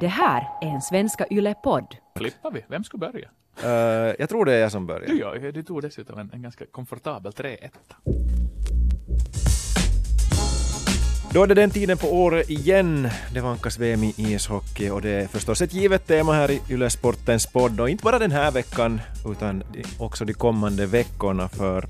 Det här är en Svenska Yle-podd. Flippar vi? Vem ska börja? Uh, jag tror det är jag som börjar. Du gör Du tog dessutom en, en ganska komfortabel 3-1. Då är det den tiden på året igen. Det vankas VM i ishockey och det är förstås ett givet tema här i Yle Sportens podd och inte bara den här veckan utan också de kommande veckorna för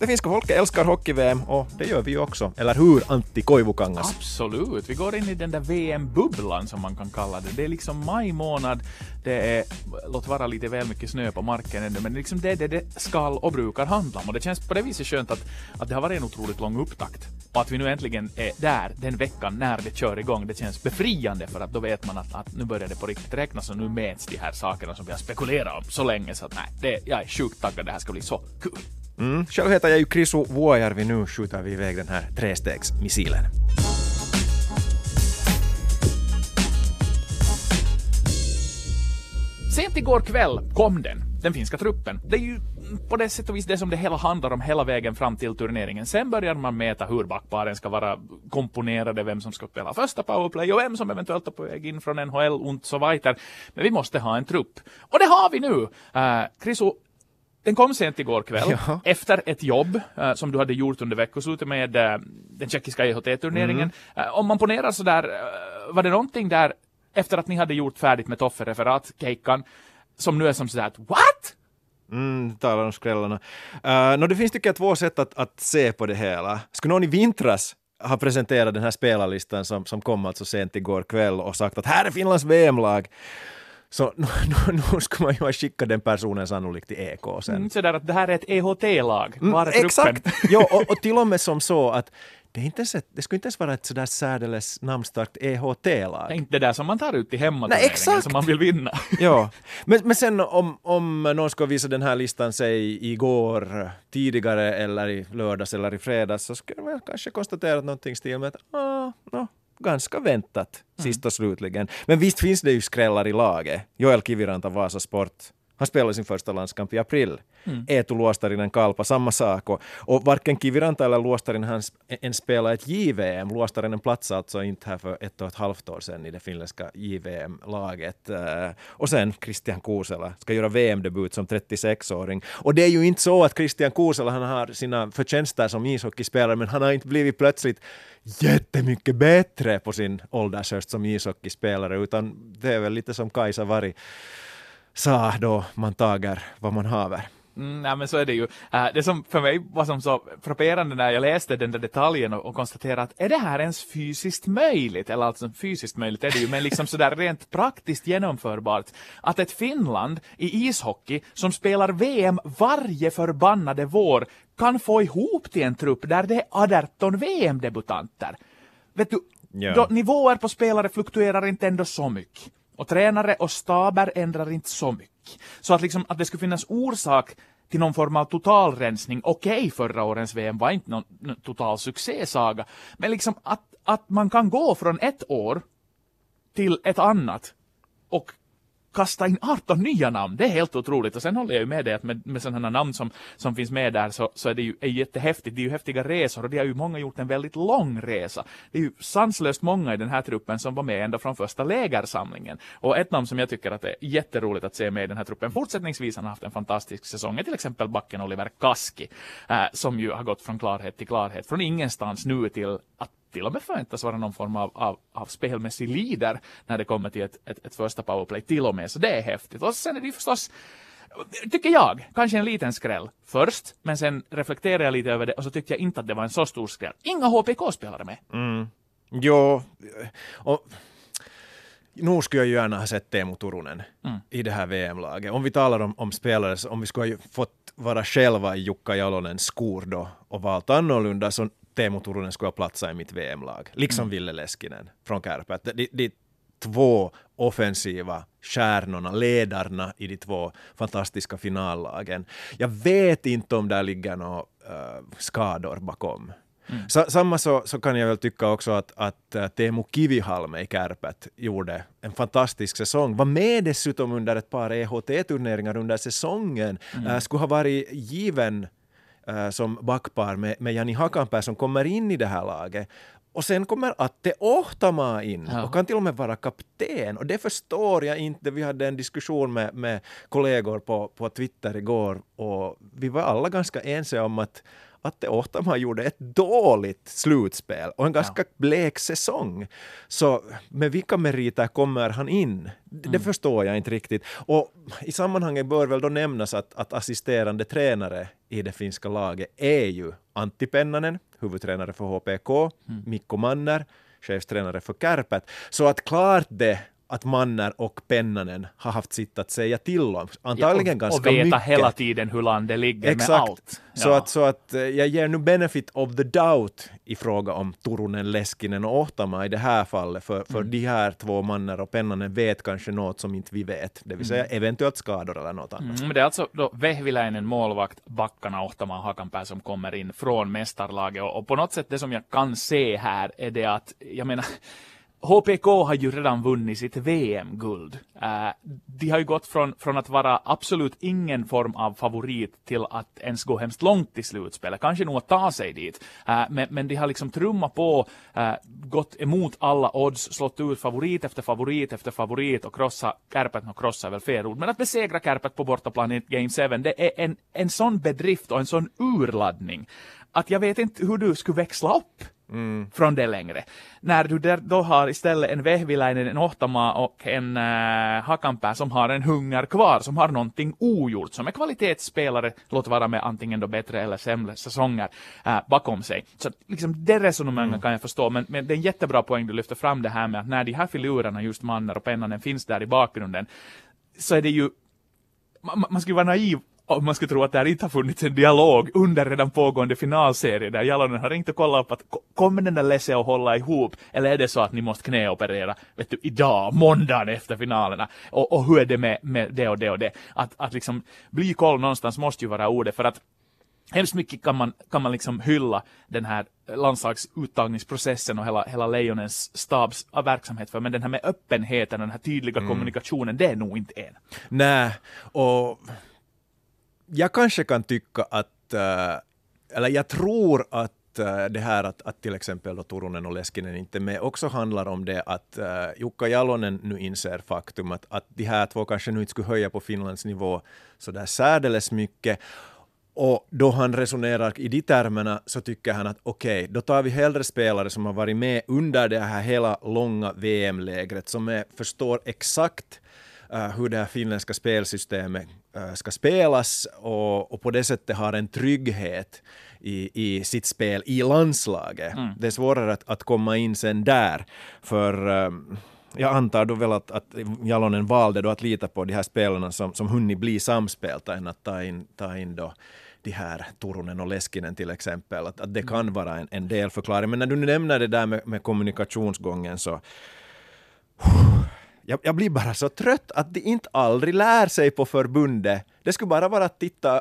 det finska folket älskar hockey-VM och det gör vi ju också. Eller hur, Antti Koivukangas? Absolut. Vi går in i den där VM-bubblan som man kan kalla det. Det är liksom maj månad. Det är, låt vara lite väl mycket snö på marken ännu, men liksom det är det det skall och brukar handla om. Och det känns på det viset skönt att, att det har varit en otroligt lång upptakt. Och att vi nu äntligen är där den veckan när det kör igång. Det känns befriande för att då vet man att, att nu börjar det på riktigt räknas och nu mäts de här sakerna som vi har spekulerat om så länge så att nej, det, jag är sjukt taggad. Det här ska bli så kul. Mm. Själv heter jag ju Krisu Vuojärvi. Nu skjuter vi iväg den här trestegsmissilen. Sent igår kväll kom den, den finska truppen. Det är ju på det sätt och vis det som det hela handlar om hela vägen fram till turneringen. Sen börjar man mäta hur backparen ska vara komponerade, vem som ska spela första powerplay och vem som eventuellt är på väg in från NHL och så vidare. Men vi måste ha en trupp. Och det har vi nu! Eh, uh, Krisu, den kom sent igår kväll, ja. efter ett jobb uh, som du hade gjort under veckoslutet med uh, den tjeckiska EHT-turneringen. Mm. Uh, om man ponerar sådär, uh, var det någonting där efter att ni hade gjort färdigt med Toffe-referat, Keikan, som nu är som sådär what? Mm, talar om skrällarna. Uh, no, det finns tycker jag två sätt att, att se på det hela. Skulle någon i vintras ha presenterat den här spelarlistan som, som kom alltså sent igår kväll och sagt att här är Finlands VM-lag så nu, nu, nu ska man ju ha skickat den personen sannolikt till EK sen. Mm, sådär att det här är ett EHT-lag, mm, Exakt! jo, och, och till och med som så att det, är inte ens ett, det skulle inte ens vara ett sådär särdeles namnstarkt EHT-lag. Det är inte det där som man tar ut i hemmaturneringen som man vill vinna. ja, men, men sen om, om någon ska visa den här listan sig igår, tidigare eller i lördags eller i fredags så skulle man kanske konstatera någonting stil med att ah, no, ganska väntat sist och slutligen. Men visst finns det ju skrällar i laget. Joel Kiviranta, Vasa Sport, han spelade sin första landskamp i april. Mm. Eetu Luostarinen Kalpa, samma sak. Och, och varken Kiviranta eller Luostarinen han ens spelade ett JVM. Luostarinen platsade alltså inte här för ett och ett halvt år sedan i det finländska JVM-laget. Uh, och sen Christian Kuusela ska göra VM-debut som 36-åring. Och det är ju inte så att Christian Kuusela han har sina förtjänster som ishockeyspelare, men han har inte blivit plötsligt jättemycket bättre på sin åldershöst som ishockeyspelare, utan det är väl lite som Kajsa Vari sa då man tager vad man haver. Mm, nej, men så är det ju. Uh, det som för mig var som så frapperande när jag läste den där detaljen och, och konstaterade att är det här ens fysiskt möjligt? Eller alltså fysiskt möjligt är det ju, men liksom sådär rent praktiskt genomförbart. Att ett Finland i ishockey som spelar VM varje förbannade vår kan få ihop till en trupp där det är 18 VM-debutanter. Vet du, ja. då, nivåer på spelare fluktuerar inte ändå så mycket. Och tränare och staber ändrar inte så mycket. Så att, liksom, att det skulle finnas orsak till någon form av totalrensning. Okej, okay, förra årens VM var inte någon, någon total succésaga. Men liksom att, att man kan gå från ett år till ett annat och kasta in 18 nya namn. Det är helt otroligt. Och sen håller jag ju med dig att med, med sådana namn som, som finns med där så, så är det ju är jättehäftigt. Det är ju häftiga resor och det har ju många gjort en väldigt lång resa. Det är ju sanslöst många i den här truppen som var med ända från första lägersamlingen. Och ett namn som jag tycker att det är jätteroligt att se med i den här truppen fortsättningsvis, han har haft en fantastisk säsong, är till exempel backen Oliver Kaski, äh, som ju har gått från klarhet till klarhet, från ingenstans nu till att till och med förväntas vara någon form av, av, av spelmässig leader när det kommer till ett, ett, ett första powerplay till och med. Så det är häftigt. Och sen är det ju förstås tycker jag, kanske en liten skräll först, men sen reflekterade jag lite över det och så tyckte jag inte att det var en så stor skräll. Inga HPK-spelare med. Mm. Jo, och nog skulle jag ju gärna ha sett Teemu Turunen mm. i det här VM-laget. Om vi talar om, om spelare, om vi skulle ha fått vara själva i Jukka Jalonens skor då och valt annorlunda så Teemu Turunen skulle ha platsat i mitt VM-lag, liksom mm. Ville Leskinen från Kärpät. De, de två offensiva stjärnorna, ledarna i de två fantastiska finallagen. Jag vet inte om där ligger några uh, skador bakom. Mm. samma så, så kan jag väl tycka också att, att uh, Teemu Kivihalme i Kärpät gjorde en fantastisk säsong. Var med dessutom under ett par EHT-turneringar under säsongen. Mm. Uh, skulle ha varit given uh, som backpar med, med Jani Hakanpää som kommer in i det här laget. Och sen kommer Atte Ohtama in Ja. och kan till och med vara kapten. Och det förstår jag inte. Vi hade en diskussion med, med kollegor på, på Twitter igår och vi var alla ganska ense om att Atte Ohtama gjorde ett dåligt slutspel och en ganska blek säsong. Så med vilka meriter kommer han in? Det Mm. förstår jag inte riktigt. Och i sammanhanget bör väl då nämnas att, att assisterande tränare i det finska laget är ju Antti Pennanen, huvudtränare för HPK, Mm. Mikko Manner, chefstränare för Kärpät. Så att klart det att Manner och Pennanen har haft sitt att säga till om. Antagligen och, ganska och veta mycket. hela tiden hur landet ligger Exakt. med allt. Så, Ja. att, så att eh, jag ger nu benefit of the doubt i fråga om Turunen, Leskinen och Ohtama i det här fallet. För, för Mm. de här två Manner och Pennanen vet kanske något som inte vi vet. Det vill säga eventuellt skador eller något annat. Mm, men det är alltså då Vehviläinen, målvakt, backarna, Ohtama och Hakanpää som kommer in från mästarlaget. Och, och på något sätt det som jag kan se här är det att, jag menar, HPK har ju redan vunnit sitt VM-guld. Uh, eh, de har ju gått från, från att vara absolut ingen form av favorit till att ens gå hemskt långt i slutspelet. Kanske nog att ta sig dit. Uh, men, men de har liksom trummat på, uh, gått emot alla odds, slått ut favorit efter favorit efter favorit och krossa Kärpet, och krossa är väl fel ord, men att besegra Kärpet på bortaplan i Game 7, det är en, en sån bedrift och en sån urladdning att jag vet inte hur du skulle växla upp från det längre. När du där då har istället en Vehviläinen, en Ohtama och en uh, Hakanpää som har en hunger kvar, som har någonting ogjort, som är kvalitetsspelare, låt vara med antingen då bättre eller sämre säsonger eh, bakom sig. Så liksom det resonemanget kan jag förstå, men, men det är en jättebra poäng du lyfter fram det här med att när de här filurerna, just Manner och Pennanen, finns där i bakgrunden, så är det ju man, man skulle vara naiv om man skulle tro att det inte har funnits en dialog under redan pågående finalserie där Jalonen har ringt och kollat upp att ko- kommer den där Lesse att hålla ihop? Eller är det så att ni måste knäoperera vet du, idag, måndagen efter finalerna? Och, och hur är det med, med det och det och det? Att, att liksom bli koll någonstans måste ju vara ordet för att Hemskt mycket kan man, kan man liksom hylla den här landslagsuttagningsprocessen och hela, hela Lejonens stabs av verksamhet för, men den här med öppenheten och den här tydliga kommunikationen, det är nog inte en. Nej, och jag kanske kan tycka att, eh, eller jag tror att eh, det här att, att till exempel då Turunen och Leskinen inte är med också handlar om det att uh, Jukka Jalonen nu inser faktum att, att de här två kanske nu inte skulle höja på Finlands nivå så där särdeles mycket. Och då han resonerar i de termerna så tycker han att okej, då tar vi hellre spelare som har varit med under det här hela långa VM-lägret, som är, förstår exakt uh, hur det här finländska spelsystemet ska spelas och, och på det sättet har en trygghet i, i sitt spel i landslaget. Det är svårare att, att komma in sen där, för eh, jag antar då väl att, att Jalonen valde då att lita på de här spelarna som, som hunnit bli samspelta än att ta in, ta in då de här Turunen och Leskinen till exempel. Att, att det kan vara en, en del förklaring. Men när du nämner det där med, med kommunikationsgången så jag, jag blir bara så trött att de inte aldrig lär sig på förbundet. Det skulle bara vara att titta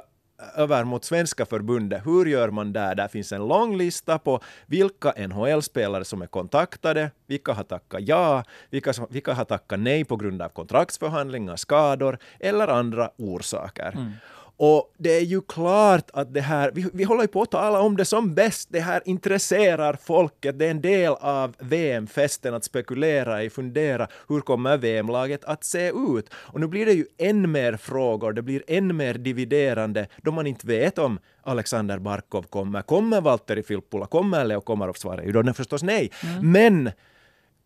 över mot svenska förbundet. Hur gör man där? Där finns en lång lista på vilka NHL-spelare som är kontaktade, vilka har tackat ja, vilka, som, vilka har tackat nej på grund av kontraktsförhandlingar, skador eller andra orsaker. Mm. Och det är ju klart att det här, vi, vi håller ju på att tala om det som bäst, det här intresserar folket, det är en del av VM-festen att spekulera i, fundera. Hur kommer VM-laget att se ut? Och nu blir det ju än mer frågor, det blir än mer dividerande då man inte vet om Alexander Barkov kommer, kommer Valtteri Filppula, kommer Leo Komarov? Svarar ju då förstås nej. Men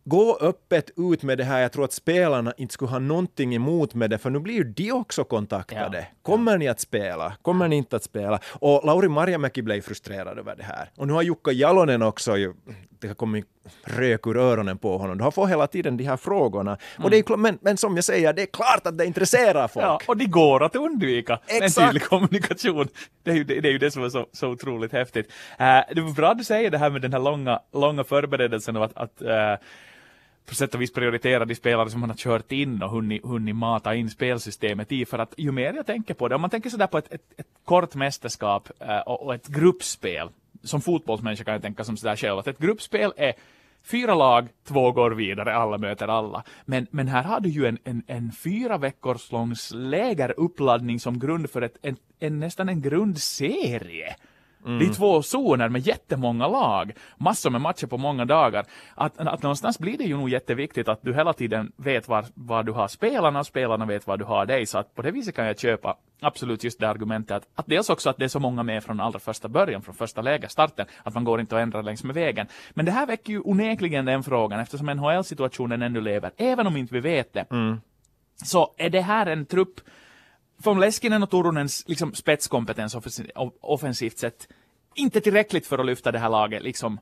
gå öppet ut med det här. Jag tror att spelarna inte skulle ha någonting emot med det, för nu blir ju de också kontaktade. Ja. Kommer ni att spela? Kommer ni inte att spela? Och Lauri Marjamäki blev frustrerad över det här. Och nu har Jukka Jalonen också ju, det har kommit rök ur öronen på honom. Du har fått hela tiden de här frågorna. Och det är, men, men som jag säger, det är klart att det intresserar folk. Ja, och det går att undvika en Exakt. tydlig kommunikation. Det är ju det, det, är ju det som är så, så otroligt häftigt. Uh, det var bra att du säger det här med den här långa, långa förberedelsen och att, att eh, på sätt och vis prioritera de spelare som man har kört in och hunnit, hunnit mata in spelsystemet i. För att ju mer jag tänker på det, om man tänker sådär på ett, ett, ett kort mästerskap eh, och, och ett gruppspel, som fotbollsmänniska kan jag tänka som sådär själv, att ett gruppspel är fyra lag, två går vidare, alla möter alla. Men, men här har du ju en, en, en fyra veckors lång lägeruppladdning som grund för ett, en, en, nästan en grundserie det är två zoner med jättemånga lag, massor med matcher på många dagar. Att, att någonstans blir det ju nog jätteviktigt att du hela tiden vet var, var du har spelarna och spelarna vet var du har dig. Så att på det viset kan jag köpa absolut just det argumentet att, att dels också att det är så många med från allra första början, från första lägerstarten, att man går inte och ändrar längs med vägen. Men det här väcker ju onekligen den frågan eftersom NHL-situationen ännu lever, även om inte vi vet det. Så är det här en trupp från Leskinen och Turunens liksom, spetskompetens offensivt sett inte tillräckligt för att lyfta det här laget, liksom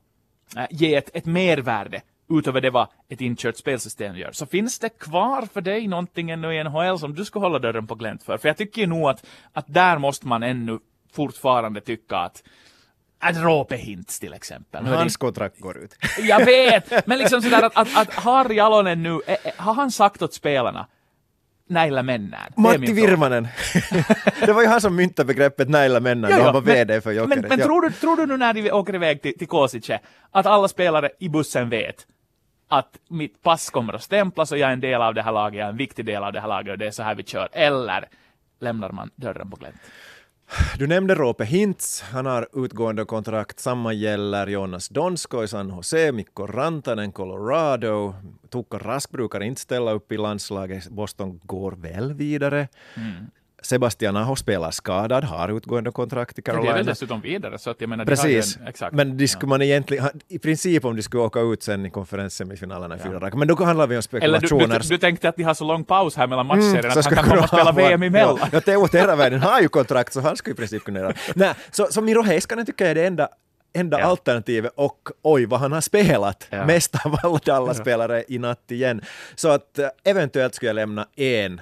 äh, ge ett, ett mervärde utöver det vad ett inkört spelsystem gör. Så finns det kvar för dig någonting ännu i NHL som du skulle hålla dörren på glänt för? För jag tycker nog att, att där måste man ännu fortfarande tycka att att Roope Hintz till exempel. Det Hans kontrakt går ut. jag vet, men liksom sådär att, att, att Harry Jalonen nu, har han sagt åt spelarna, näillä mennään? Matti. Virmanen. det var ju han som myntade begreppet näila männen Ja, ja, han var men- VD för Jokerit. Men, men Ja. tror, du, tror du nu när de åker iväg till, till Kosice, att alla spelare i bussen vet att mitt pass kommer att stämplas och jag är en del av det här laget, jag är en viktig del av det här laget och det är så här vi kör. Eller lämnar man dörren på glänt? Du nämnde Rope Hintz, han har utgående kontrakt. Samma gäller Jonas Donsko i San Jose, Mikko Rantanen, Colorado. Tukka Rask brukar inte ställa upp i landslaget. Boston går väl vidare. Mm. Sebastian Aho spelar skadad, har utgående kontrakt i Det är det Carolina. dessutom vidare, så att jag menar, Precis, en, exakt. men de skulle man egentligen, i princip om de skulle åka ut sen i konferenssemifinalerna i fyra raka, men då handlar vi om Eller du, spekulationer. du, du tänkte att de har så lång paus här mellan matchserierna Mm, att han kan komma och spela VM emellan. Ja, ja Teuvo Teräväinen har ju kontrakt så han skulle i princip kunna göra Nej, så, så Miro Heiskanen tycker jag är det enda enda Ja. alternativet och oj vad han har spelat Ja. mest av alla Dallas-spelare i natt igen. Så att eh, eventuellt skulle jag lämna en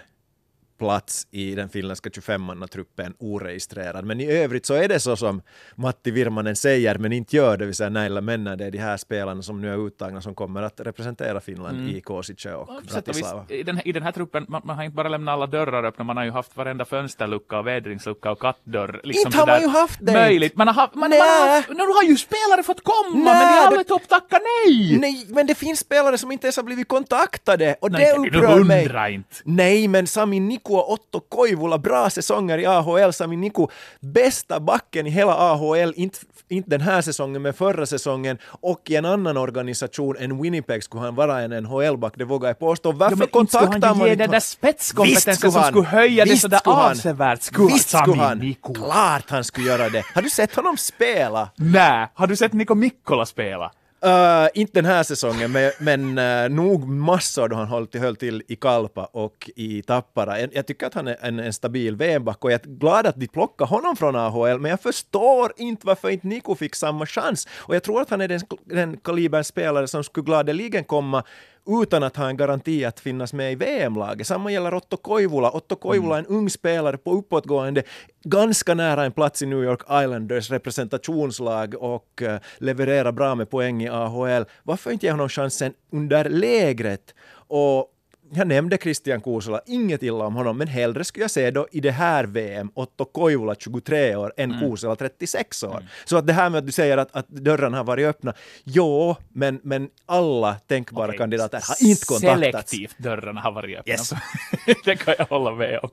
plats i den finländska 25-mannatruppen oregistrerad. Men i övrigt så är det så som Matti Virmanen säger, men inte gör, det vill säga näillä männen, det är de här spelarna som nu är uttagna som kommer att representera Finland i Kosice och Bratislava. i, den, här- I den här truppen, man, man har inte bara lämnat alla dörrar öppna, man har ju haft varenda fönsterlucka och vädringslucka och kattdörr. Liksom Inte har man ju haft det. Möjligt. Man har, haft, man, man Nä. har, haft, nu har ju spelare fått komma, men de har det- aldrig tagit tacka nej! Nej, men det finns spelare som inte ens har blivit kontaktade och Nej, det upprör mig. inte. Nej, men Sami Niku och Otto Koivula, bra säsonger i AHL. Sami Niku, bästa backen i hela AHL, inte, inte den här säsongen, men förra säsongen. Och i en annan organisation än Winnipeg skulle han vara en NHL-back, det vågar jag påstå. Varför Ja, inte kontaktar han man ju ge inte den där spetskompetensen som han. skulle höja det Visst sådär skulle han. avsevärt. Skulle Visst skulle han. Niku. Klart han skulle göra det. Har du sett honom spela? Nä, har du sett Niko Mikkola spela? Uh, inte den här säsongen, men, men uh, nog massor då han höll till, höll till i Kalpa och i Tappara. En- Jag tycker att han är en, en stabil VM-back och jag är glad att de plockar honom från AHL, men jag förstår inte varför inte Niko fick samma chans. Och jag tror att han är den, den kalibern spelare som skulle gladeligen komma utan att ha en garanti att finnas med i VM-laget. Samma gäller Otto Koivula. Otto Koivula är en ung spelare på uppåtgående, ganska nära en plats i New York Islanders representationslag och eh, levererar bra med poäng i AHL. Varför inte ge honom chansen under lägret? Och jag nämnde Christian Kuusela, inget illa om honom, men hellre skulle jag se då i det här VM Otto Koivula 23 år än Mm. Kuusela 36 år. Så att det här med att du säger att, att dörrarna har varit öppna, jo, men, men alla tänkbara Okej, kandidater har inte kontaktats. Selektivt dörrarna har varit öppna. Yes. det kan jag hålla med om.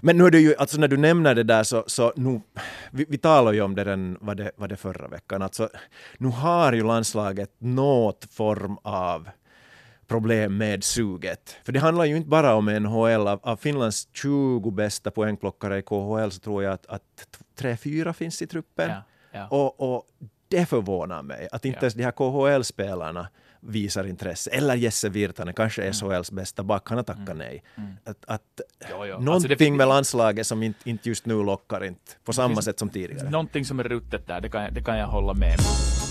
Men nu är det ju, alltså när du nämner det där så, så nu, vi, vi talade ju om det redan, var det, var det förra veckan, alltså nu har ju landslaget något form av problem med suget. För det handlar ju inte bara om NHL, av, av Finlands 20 bästa poängplockare i KHL så tror jag att, att tre, fyra finns i truppen. Ja, ja. Och, och det förvånar mig att inte Ja. ens de här KHL-spelarna visar intresse. Eller Jesse Virtanen, kanske Mm. SHLs bästa back, han har tackat nej. Att, att Jo, jo. Någonting Alltså det- med landslaget som inte, inte just nu lockar inte på samma sätt som tidigare. Någonting som är ruttet där, det kan, jag- det kan jag hålla med om.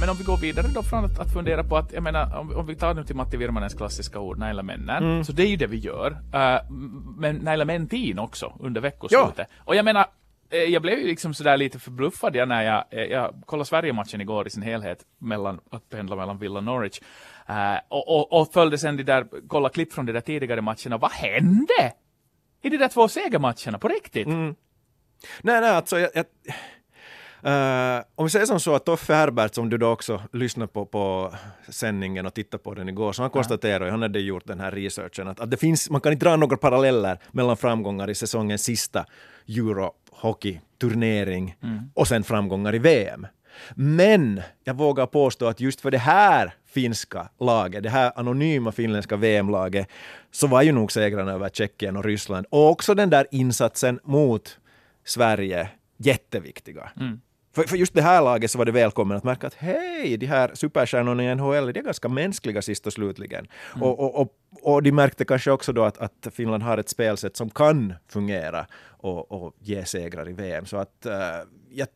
Men om vi går vidare då från att, att fundera på att, jag menar, om, om vi tar nu till Matti Virmanens klassiska ord, Naila männen, Mm. så det är ju det vi gör. Uh, men Naila mentin också under veckoslutet. Och jag menar, eh, jag blev ju liksom sådär lite förbluffad ja, när jag, eh, jag kollade Sverige-matchen igår i sin helhet, mellan, att pendla mellan Villa och Norwich. Eh, och, och, och följde sen de där, kolla klipp från de där tidigare matcherna. Vad hände? I de där två segermatcherna, på riktigt? Nej, nej, alltså jag, jag, Uh, om vi säger som så att Toffe Herbert, som du då också lyssnade på, på sändningen och tittade på den igår, så han konstaterar ju, han hade gjort den här researchen, att, att det finns, man kan inte dra några paralleller mellan framgångar i säsongens sista Euro-hockey-turnering mm. och sen framgångar i VM. Men jag vågar påstå att just för det här finska laget, det här anonyma finländska VM-laget, så var ju nog segrarna över Tjeckien och Ryssland och också den där insatsen mot Sverige jätteviktiga. Mm. För, för just det här laget så var det välkommen att märka att hej, de här superstjärnorna i NHL, de är ganska mänskliga sist och slutligen. Mm. Och, och, och, och de märkte kanske också då att, att Finland har ett spelsätt som kan fungera och, och ge segrar i VM. Så att uh, jag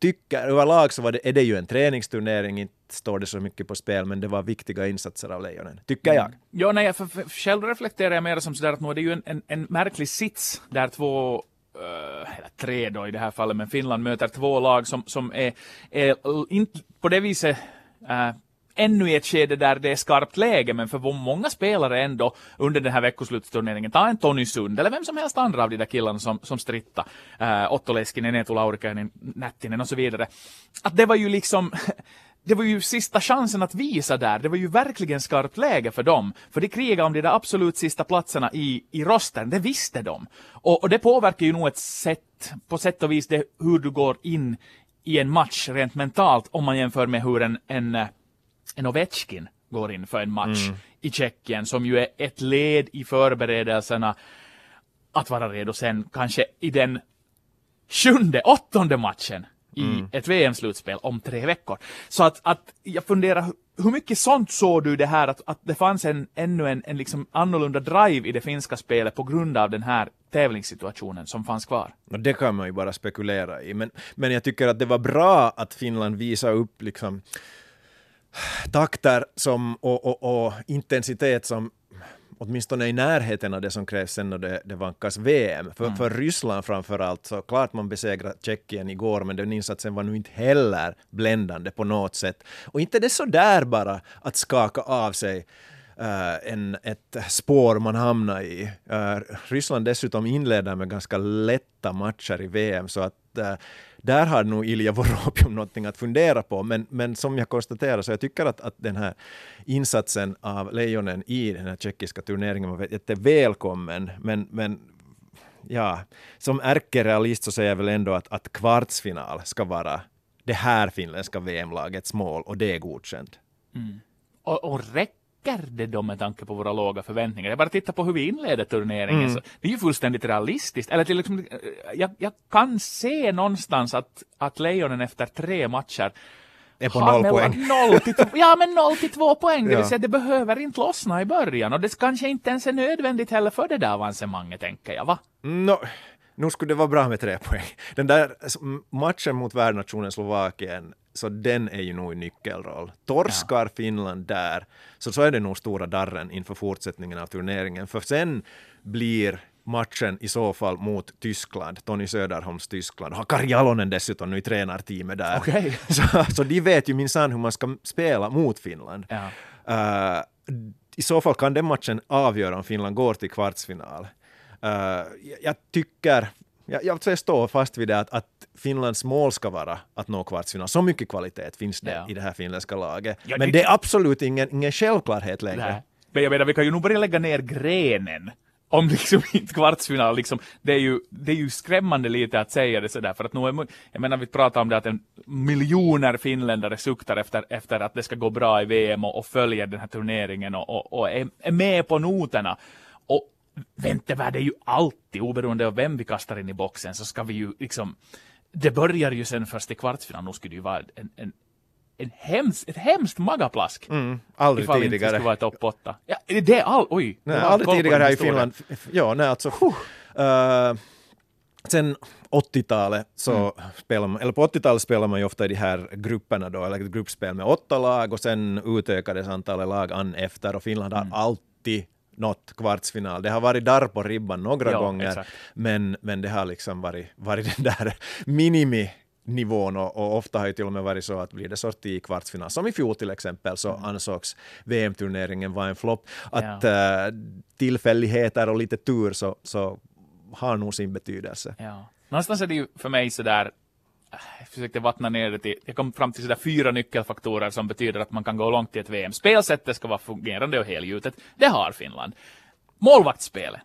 tycker överlag så var det, är det ju en träningsturnering, inte står det så mycket på spel, men det var viktiga insatser av Lejonen, tycker jag. Mm. Ja, nej, för, för, själv reflekterar jag mer som sådär att nu är det ju en, en, en märklig sits där två Eh, eller tre då i det här fallet, men Finland möter två lag som, som är, är inte på det viset äh, ännu i ett skede där det är skarpt läge, men för många spelare ändå under den här veckoslutsturneringen, ta en Tony Sund eller vem som helst andra av de där killarna som, som stritta, äh, eh, Otto Leskinen, Eetu Laurikainen, Nättinen och så vidare, att det var ju liksom det var ju sista chansen att visa där. Det var ju verkligen skarpt läge för dem. För de krigade om de där absolut sista platserna i, i rosten. Det visste de. Och, och det påverkar ju nog ett sätt, på sätt och vis det, hur du går in i en match rent mentalt om man jämför med hur en, en, en Ovechkin går in för en match mm. i Tjeckien som ju är ett led i förberedelserna att vara redo sen kanske i den sjunde, åttonde matchen i mm. ett VM-slutspel om tre veckor. Så att, att jag funderar, hur mycket sånt såg du det här att, att det fanns en, ännu en, en liksom annorlunda drive i det finska spelet på grund av den här tävlingssituationen som fanns kvar? Det kan man ju bara spekulera i, men, men jag tycker att det var bra att Finland visade upp liksom takter som, och, och, och intensitet som åtminstone i närheten av det som krävs sen när det, det vankas VM. För, mm. för Ryssland framförallt, så klart man besegrade Tjeckien igår, men den insatsen var nu inte heller bländande på något sätt. Och inte det så där bara att skaka av sig Uh, en, ett spår man hamnar i. Uh, Ryssland dessutom inleder med ganska lätta matcher i VM, så att uh, där har nog Ilja Voropium någonting att fundera på. Men, men som jag konstaterar så jag tycker att, att den här insatsen av Lejonen i den här tjeckiska turneringen var jättevälkommen. Men, men ja, som ärkerealist så säger jag väl ändå att, att kvartsfinal ska vara det här finländska VM-lagets mål och det är godkänt. Mm. Och, och räcker det då med tanke på våra låga förväntningar? Jag bara tittar på hur vi inleder turneringen. Mm. Så det är ju fullständigt realistiskt. Eller till liksom, jag, jag kan se någonstans att, att Lejonen efter tre matcher är på noll poäng. Noll till, ja, men noll till två poäng. Det vill säga, det behöver inte lossna i början. Och det kanske inte ens är nödvändigt heller för det där avancemanget, tänker jag, va? No, nu skulle det vara bra med tre poäng. Den där matchen mot värdnationen Slovakien så den är ju nog i nyckelroll. Torskar ja. Finland där, så, så är det nog stora darren inför fortsättningen av turneringen. För sen blir matchen i så fall mot Tyskland, Tony Söderholms Tyskland. Har Kari Jalonen dessutom nu i tränarteamet där. Okay. Så, så de vet ju minsann hur man ska spela mot Finland. Ja. Uh, I så fall kan den matchen avgöra om Finland går till kvartsfinal. Uh, jag tycker jag, jag står fast vid det att, att Finlands mål ska vara att nå kvartsfinal. Så mycket kvalitet finns det ja. i det här finländska laget. Ja, Men det, det är absolut ingen, ingen självklarhet längre. Nej. Men jag menar, vi kan ju nog börja lägga ner grenen om liksom inte kvartsfinal, liksom, det, är ju, det är ju skrämmande lite att säga det sådär, för att nu är, jag menar vi pratar om det att en miljoner finländare suktar efter, efter att det ska gå bra i VM och, och följer den här turneringen och, och, och är, är, med på noterna. Och väntevärde är ju alltid, oberoende av vem vi kastar in i boxen, så ska vi ju liksom, det börjar ju sen först i kvartsfinal, nu skulle det ju vara en, en en hems, ett hemskt magaplask. Mm, aldrig ifall tidigare. Ifall det vara topp 8. Ja, det är all, oj. Nej, aldrig tidigare här i Finland. Ja, nej alltså. Uh, sen 80-talet så mm. spelar man, eller på 80-talet spelar man ju ofta i de här grupperna då, eller gruppspel med åtta lag och sen utökades antalet lag an efter och Finland har mm. alltid nått kvartsfinal. Det har varit där på ribban några ja, gånger, men, men det har liksom varit, varit den där minimi nivån och, och, ofta har det till och med varit så att blir det sorti i kvartsfinal, som i fjol till exempel, så mm. ansågs VM-turneringen vara en flopp. Att ja. äh, tillfälligheter och lite tur så, så har nog sin betydelse. Ja. Någonstans är det ju för mig sådär jag försökte vattna ner det till, jag kom fram till sådär fyra nyckelfaktorer som betyder att man kan gå långt i ett VM. Spelsättet ska vara fungerande och helgjutet. Det har Finland. Målvaktsspelet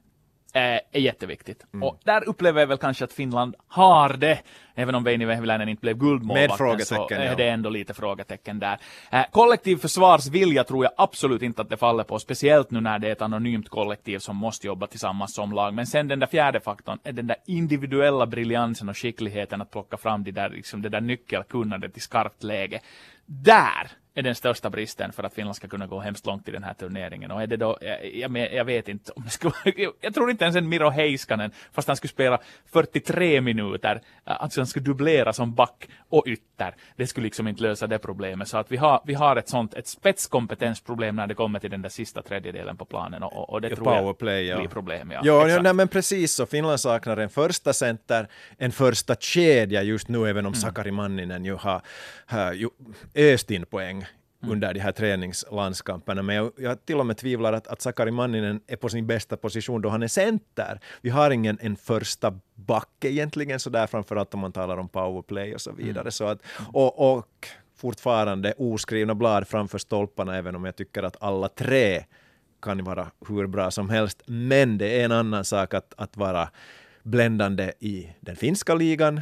är jätteviktigt. Mm. Och där upplever jag väl kanske att Finland har det. Även om Veini Vehviläinen inte blev guldmålvakten Med så frågetecken, är ja. det ändå lite frågetecken där. Eh, kollektiv försvarsvilja tror jag absolut inte att det faller på, speciellt nu när det är ett anonymt kollektiv som måste jobba tillsammans som lag. Men sen den där fjärde faktorn är den där individuella briljansen och skickligheten att plocka fram det där, liksom, det där nyckelkunnandet i skarpt läge. Där är den största bristen för att Finland ska kunna gå hemskt långt i den här turneringen. Och är det då, jag, jag, jag vet inte om det skulle, jag tror inte ens en Miro Heiskanen, fast han skulle spela 43 minuter, alltså han skulle dubblera som back och ytter. Det skulle liksom inte lösa det problemet. Så att vi har, vi har ett sånt, ett spetskompetensproblem när det kommer till den där sista tredjedelen på planen och, och, det Ja, tror jag powerplay, ja. blir problem. Ja, Ja, ja nej, men precis så. Finland saknar en första center, en första kedja just nu, även om Sakari Manninen ju har, har ju öst in poäng under de här träningslandskamperna. Men jag, jag till och med tvivlar att, att Sakari Manninen är på sin bästa position då han är center. Vi har ingen en första back egentligen sådär, framförallt om man talar om powerplay och så vidare. Så att, och, och fortfarande oskrivna blad framför stolparna, även om jag tycker att alla tre kan vara hur bra som helst. Men det är en annan sak att, att vara bländande i den finska ligan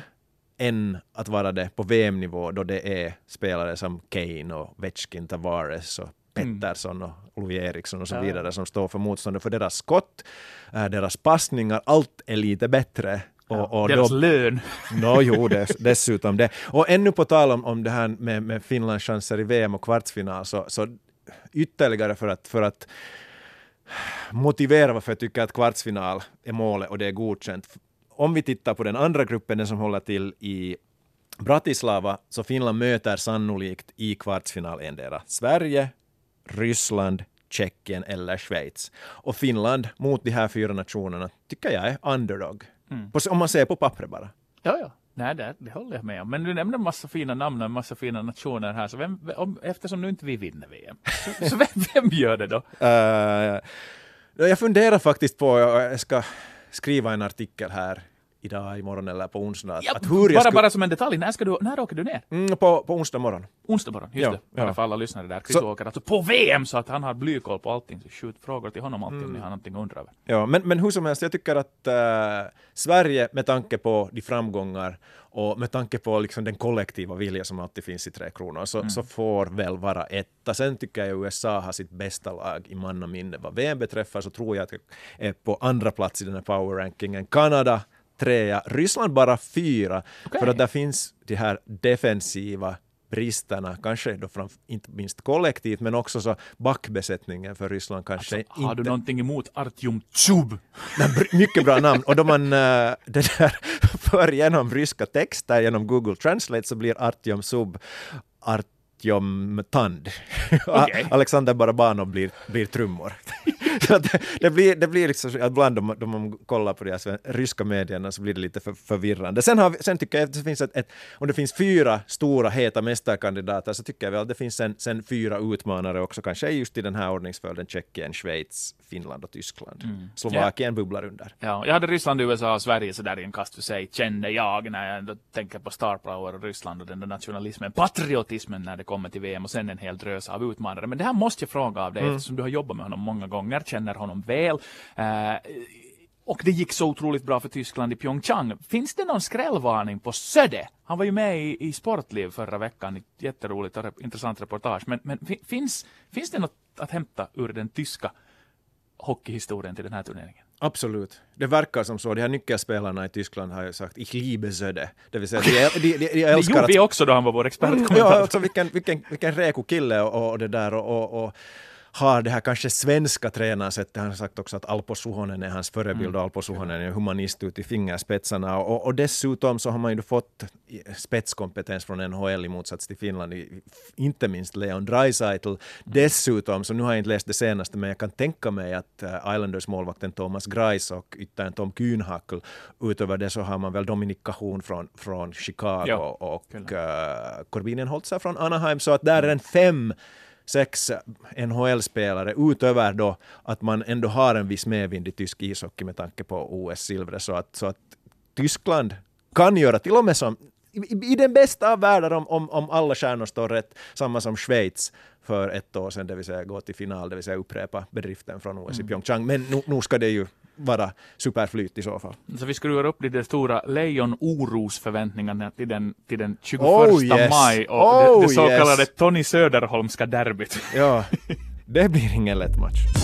än att vara det på VM-nivå då det är spelare som Kane och Vetchkin, Tavares och Pettersson och Louis Eriksson och så vidare som står för motståndet. För deras skott, äh, deras passningar, allt är lite bättre. Och, och Deras då- lön. Nå, jo, dess, dessutom det. Och ännu på tal om, om det här med, med Finlands chanser i VM och kvartsfinal, så, så ytterligare för att, för att motivera varför jag tycker att kvartsfinal är målet och det är godkänt. Om vi tittar på den andra gruppen, den som håller till i Bratislava, så Finland möter sannolikt i kvartsfinal endera Sverige, Ryssland, Tjeckien eller Schweiz. Och Finland mot de här fyra nationerna tycker jag är underdog. På, om man ser på pappret bara. Ja, ja. Nej, det, det håller jag med om. Men du nämnde en massa fina namn och en massa fina nationer här. Så vem, om, eftersom nu inte vi vinner VM, så, så vem, vem gör det då? Eh, jag funderar faktiskt på, jag ska skriva en artikel här idag, imorgon eller på onsdag. att- Ja, att hur bara, skulle, bara som en detalj, när, ska du, när åker du ner? mm, på, på onsdag morgon. Onsdag morgon, just Ja, det. Bara ja. för alla lyssnare där. Chris Så- åker alltså på VM så att han har blykoll på allting. Så skjut frågor till honom alltid Mm. om ni har någonting att undra över. Ja, men, men hur som helst, jag tycker att eh, Sverige med tanke på de framgångar och med tanke på liksom den kollektiva vilja som alltid finns i Tre Kronor så, så får väl vara etta. Sen tycker jag USA har sitt bästa lag i mannaminne. Vad VM beträffar så tror jag att jag är på andra plats i den här power-rankingen. Kanada trea, Ryssland bara fyra. Okej. För att där finns de här defensiva bristerna, kanske då fram, inte minst kollektivt, men också så backbesättningen för Ryssland kanske Alltså, Har inte du någonting emot Artjom Tjub? Mycket bra namn. Och då man äh, det där för igenom ryska texter genom Google Translate så blir Artyom Sub Artyom Tand. Okej. Alexander Barabanov blir, blir trummor. så det, det, blir, det blir liksom, så- ibland om, om man kollar på de här ryska medierna så blir det lite för, förvirrande. Sen, har sen tycker jag att det finns ett, ett, om det finns fyra stora heta mästarkandidater så tycker jag väl att det finns sen, sen fyra utmanare också, kanske just i den här ordningsföljden Tjeckien, Schweiz, Finland och Tyskland. Slovakien bubblar under. Ja, jag hade Ryssland, USA och Sverige sådär i en kast för sig, kände jag när jag ändå tänker på Star Power och Ryssland och den där nationalismen, patriotismen när det kommer till VM och sen en hel drös av utmanare. Men det här måste jag fråga av dig eftersom du har jobbat med honom många gånger, känner honom väl. Eh, och det gick så otroligt bra för Tyskland i Pyeongchang. Finns det någon skrällvarning på Söde? Han var ju med i, i Sportliv förra veckan, jätteroligt och rep- intressant reportage. Men, men fi- finns, finns det något att hämta ur den tyska hockeyhistorien till den här turneringen? Absolut. Det verkar som så. De här nyckelspelarna i Tyskland har ju sagt ich liebe Söde. Det vill säga, de, de, de, de Det älskar gjorde att vi också då han var vår expertkommentator. Ja, alltså vilken, vilken, vilken reko kille och, och det där och, och, och har det här kanske svenska tränarsättet. Han har sagt också att Alpo Suhonen är hans förebild och Alpo Suhonen är humanist ut i fingerspetsarna. Och, och dessutom så har man ju fått spetskompetens från NHL i motsats till Finland, inte minst Leon Draisaitl. Dessutom, så nu har jag inte läst det senaste, men jag kan tänka mig att eh, Islanders målvakten Thomas Greiss och yttern Tom Kühnhackl, utöver det så har man väl Dominik Kahun från, från Chicago Ja, och uh, Corbinian Holzer från Anaheim, så att där är en fem sex NHL-spelare utöver då att man ändå har en viss medvind i tysk ishockey med tanke på OS-silvret. Så att, så att Tyskland kan göra till och med som i, i den bästa av världar om, om, om alla stjärnor står rätt, samma som Schweiz för ett år sedan, det vill säga gå till final, det vill säga upprepa bedriften från OS i Pyeongchang. Men nu, nu ska det ju vara superflyt i så fall. Så vi skruvar upp de stora lejon-oros-förväntningarna till den, till den 21 Oh, yes. maj och Oh, det, det så yes. kallade Tony Söderholmska derbyt. Ja, det blir ingen lätt match.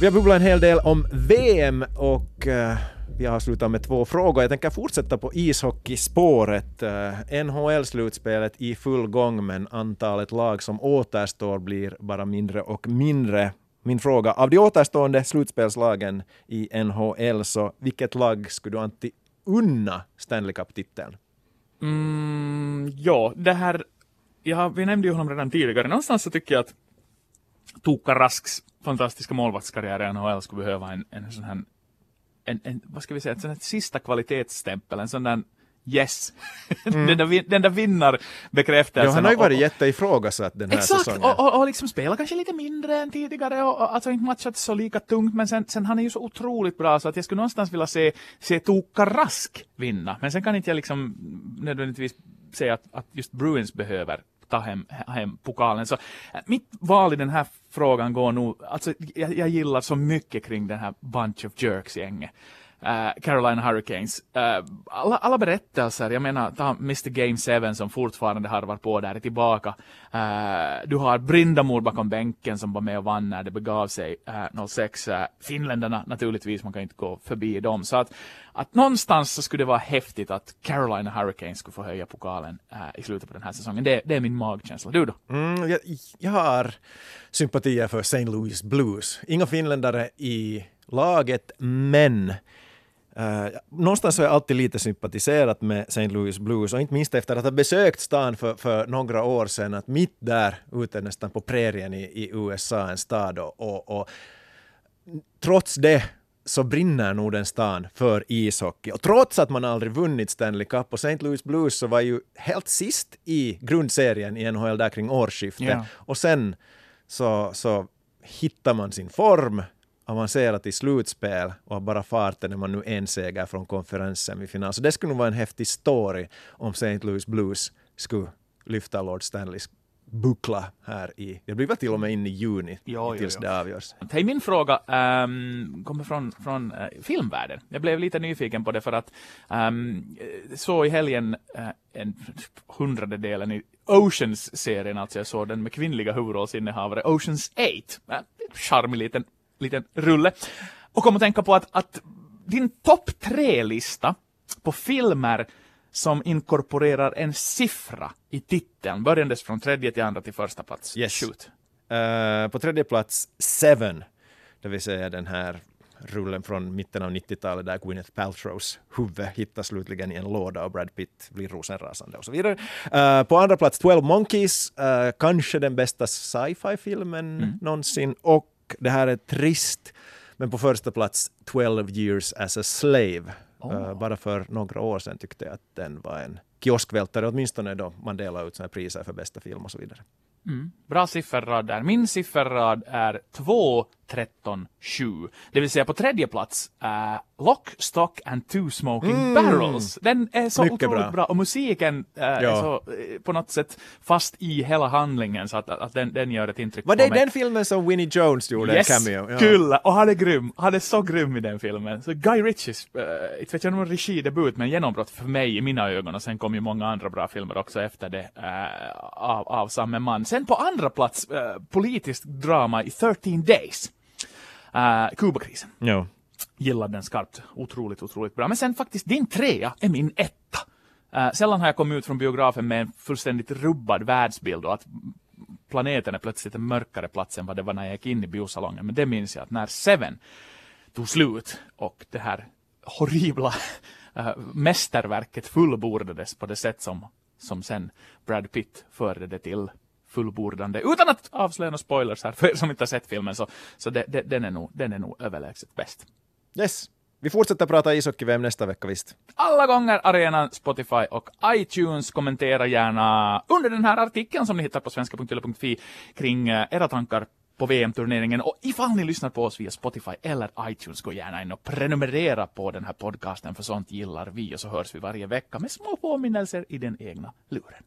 Vi har bubblat en hel del om VM och eh, vi har slutat med två frågor. Jag tänker fortsätta på ishockeyspåret. Eh, uh, NHL-slutspelet i full gång men antalet lag som återstår blir bara mindre och mindre. Min fråga, av de återstående slutspelslagen i NHL, så vilket lag skulle du Antti unna Stanley Cup-titeln? Mm, ja, det här, ja, vi nämnde ju honom redan tidigare. Någonstans så tycker jag att Tuukka Rasks fantastiska målvaktskarriär i NHL skulle behöva en, en sån här, en, en, vad ska vi säga, en sån här sista kvalitetsstämpel, en sån där yes. den, där, den där vinnarbekräftelsen. Ja, han har ju varit jätteifrågasatt den här Exakt, säsongen. och, och, och liksom spela kanske lite mindre än tidigare och, och alltså inte matchat så lika tungt men sen, sen han är ju så otroligt bra så att jag skulle någonstans vilja se, se Tuukka Rask vinna. Men sen kan inte jag liksom nödvändigtvis säga att, att just Bruins behöver ta hem, hem pokalen. Så äh, mitt val i den här frågan går nog, alltså jag, jag gillar så mycket kring den här Bunch of Jerks-gänget. Uh, Carolina Hurricanes. Uh, alla, alla berättelser, jag menar, ta Mr Game 7 som fortfarande harvar på där, är tillbaka. Uh, du har Brindamor bakom bänken som var med och vann när det begav sig 06. Finländarna naturligtvis, man kan inte gå förbi dem. Så att, att någonstans så skulle det vara häftigt att Carolina Hurricanes skulle få höja pokalen i slutet på den här säsongen. Det, det är min magkänsla. Du då? Mm, jag, jag har sympatier för St. Louis Blues. Inga finländare i laget, men Uh, någonstans har jag alltid lite sympatiserat med St. Louis Blues och inte minst efter att ha besökt stan för, för några år sedan, att mitt där ute nästan på prärien i, i USA, en stad och, och, och trots det så brinner nog den stan för ishockey. Och trots att man aldrig vunnit Stanley Cup och St. Louis Blues så var ju helt sist i grundserien i NHL där kring årsskiftet. Ja. Och sen så, så hittar man sin form, avancerat i slutspel och har bara farten när man nu en seger från konferenssemifinal. Så det skulle nog vara en häftig story om St. Louis Blues skulle lyfta Lord Stanleys buckla här i, det blir väl till och med in i juni Jo, jo, tills jo. det avgörs. Hej, min fråga ehm, kommer från, från eh, filmvärlden. Jag blev lite nyfiken på det för att um, så i helgen uh, en hundrade delen i Oceans-serien, alltså jag såg den med kvinnliga huvudrollsinnehavare, Oceans 8. Uh, charmig liten, liten rulle. Och kom att tänka på att, att din topp tre-lista på filmer som inkorporerar en siffra i titeln, börjandes från tredje till andra till första plats. Yes. Shoot. Eh, på tredje plats Seven, det vill säga den här rullen från mitten av 90-talet där Gwyneth Paltrows huvud hittas slutligen i en låda och Brad Pitt blir rosenrasande och så vidare. Eh, på andra plats 12 Monkeys, eh, kanske den bästa sci-fi-filmen någonsin och det här är trist, men på första plats 12 years as a slave. Eh, bara för några år sedan tyckte jag att den var en kioskvältare, åtminstone då man delar ut såna priser för bästa film och så vidare. Mm. Bra sifferrad där. Min sifferrad är 2, 13, 7. Det vill säga på tredje plats, uh, Lock, Stock and Two Smoking Barrels. Den är så Mm. Mycket otroligt bra. bra. Och musiken uh, är Ja. så eh, på något sätt fast i hela handlingen så att, att den, den gör ett intryck Var det mig. den filmen som Winnie Jones gjorde Yes, cameo? Ja. kyllä! Och han är grym. Han är så grym i den filmen. Så Guy Ritchies, uh, inte vet jag om regidebut, men genombrott för mig i mina ögon. Och sen kom ju många andra bra filmer också efter det uh, av, av samma man. Sen på andra plats, uh, politiskt drama i 13 Days. Uh, Kubakrisen. Ja. Gillar den skarpt. Otroligt, otroligt bra. Men sen faktiskt, din trea är min etta. Uh, sällan har jag kommit ut från biografen med en fullständigt rubbad världsbild och att planeten är plötsligt en mörkare plats än vad det var när jag gick in i biosalongen. Men det minns jag att när Seven tog slut och det här horribla äh, mästerverket fullbordades på det sätt som, som sen Brad Pitt förde det till fullbordande. Utan att avslöja några spoilers här för er som inte har sett filmen så, så det, det, den, är nog, den är nog överlägset bäst. Yes. Vi fortsätter prata ishockey-VM nästa vecka visst. Alla gånger arenan, Spotify och iTunes. Kommentera gärna under den här artikeln som ni hittar på svenska.yle.fi kring eh, era tankar på VM-turneringen. Och ifall ni lyssnar på oss via Spotify eller iTunes, gå gärna in och prenumerera på den här podcasten, för sånt gillar vi. Och så hörs vi varje vecka med små påminnelser i den egna luren.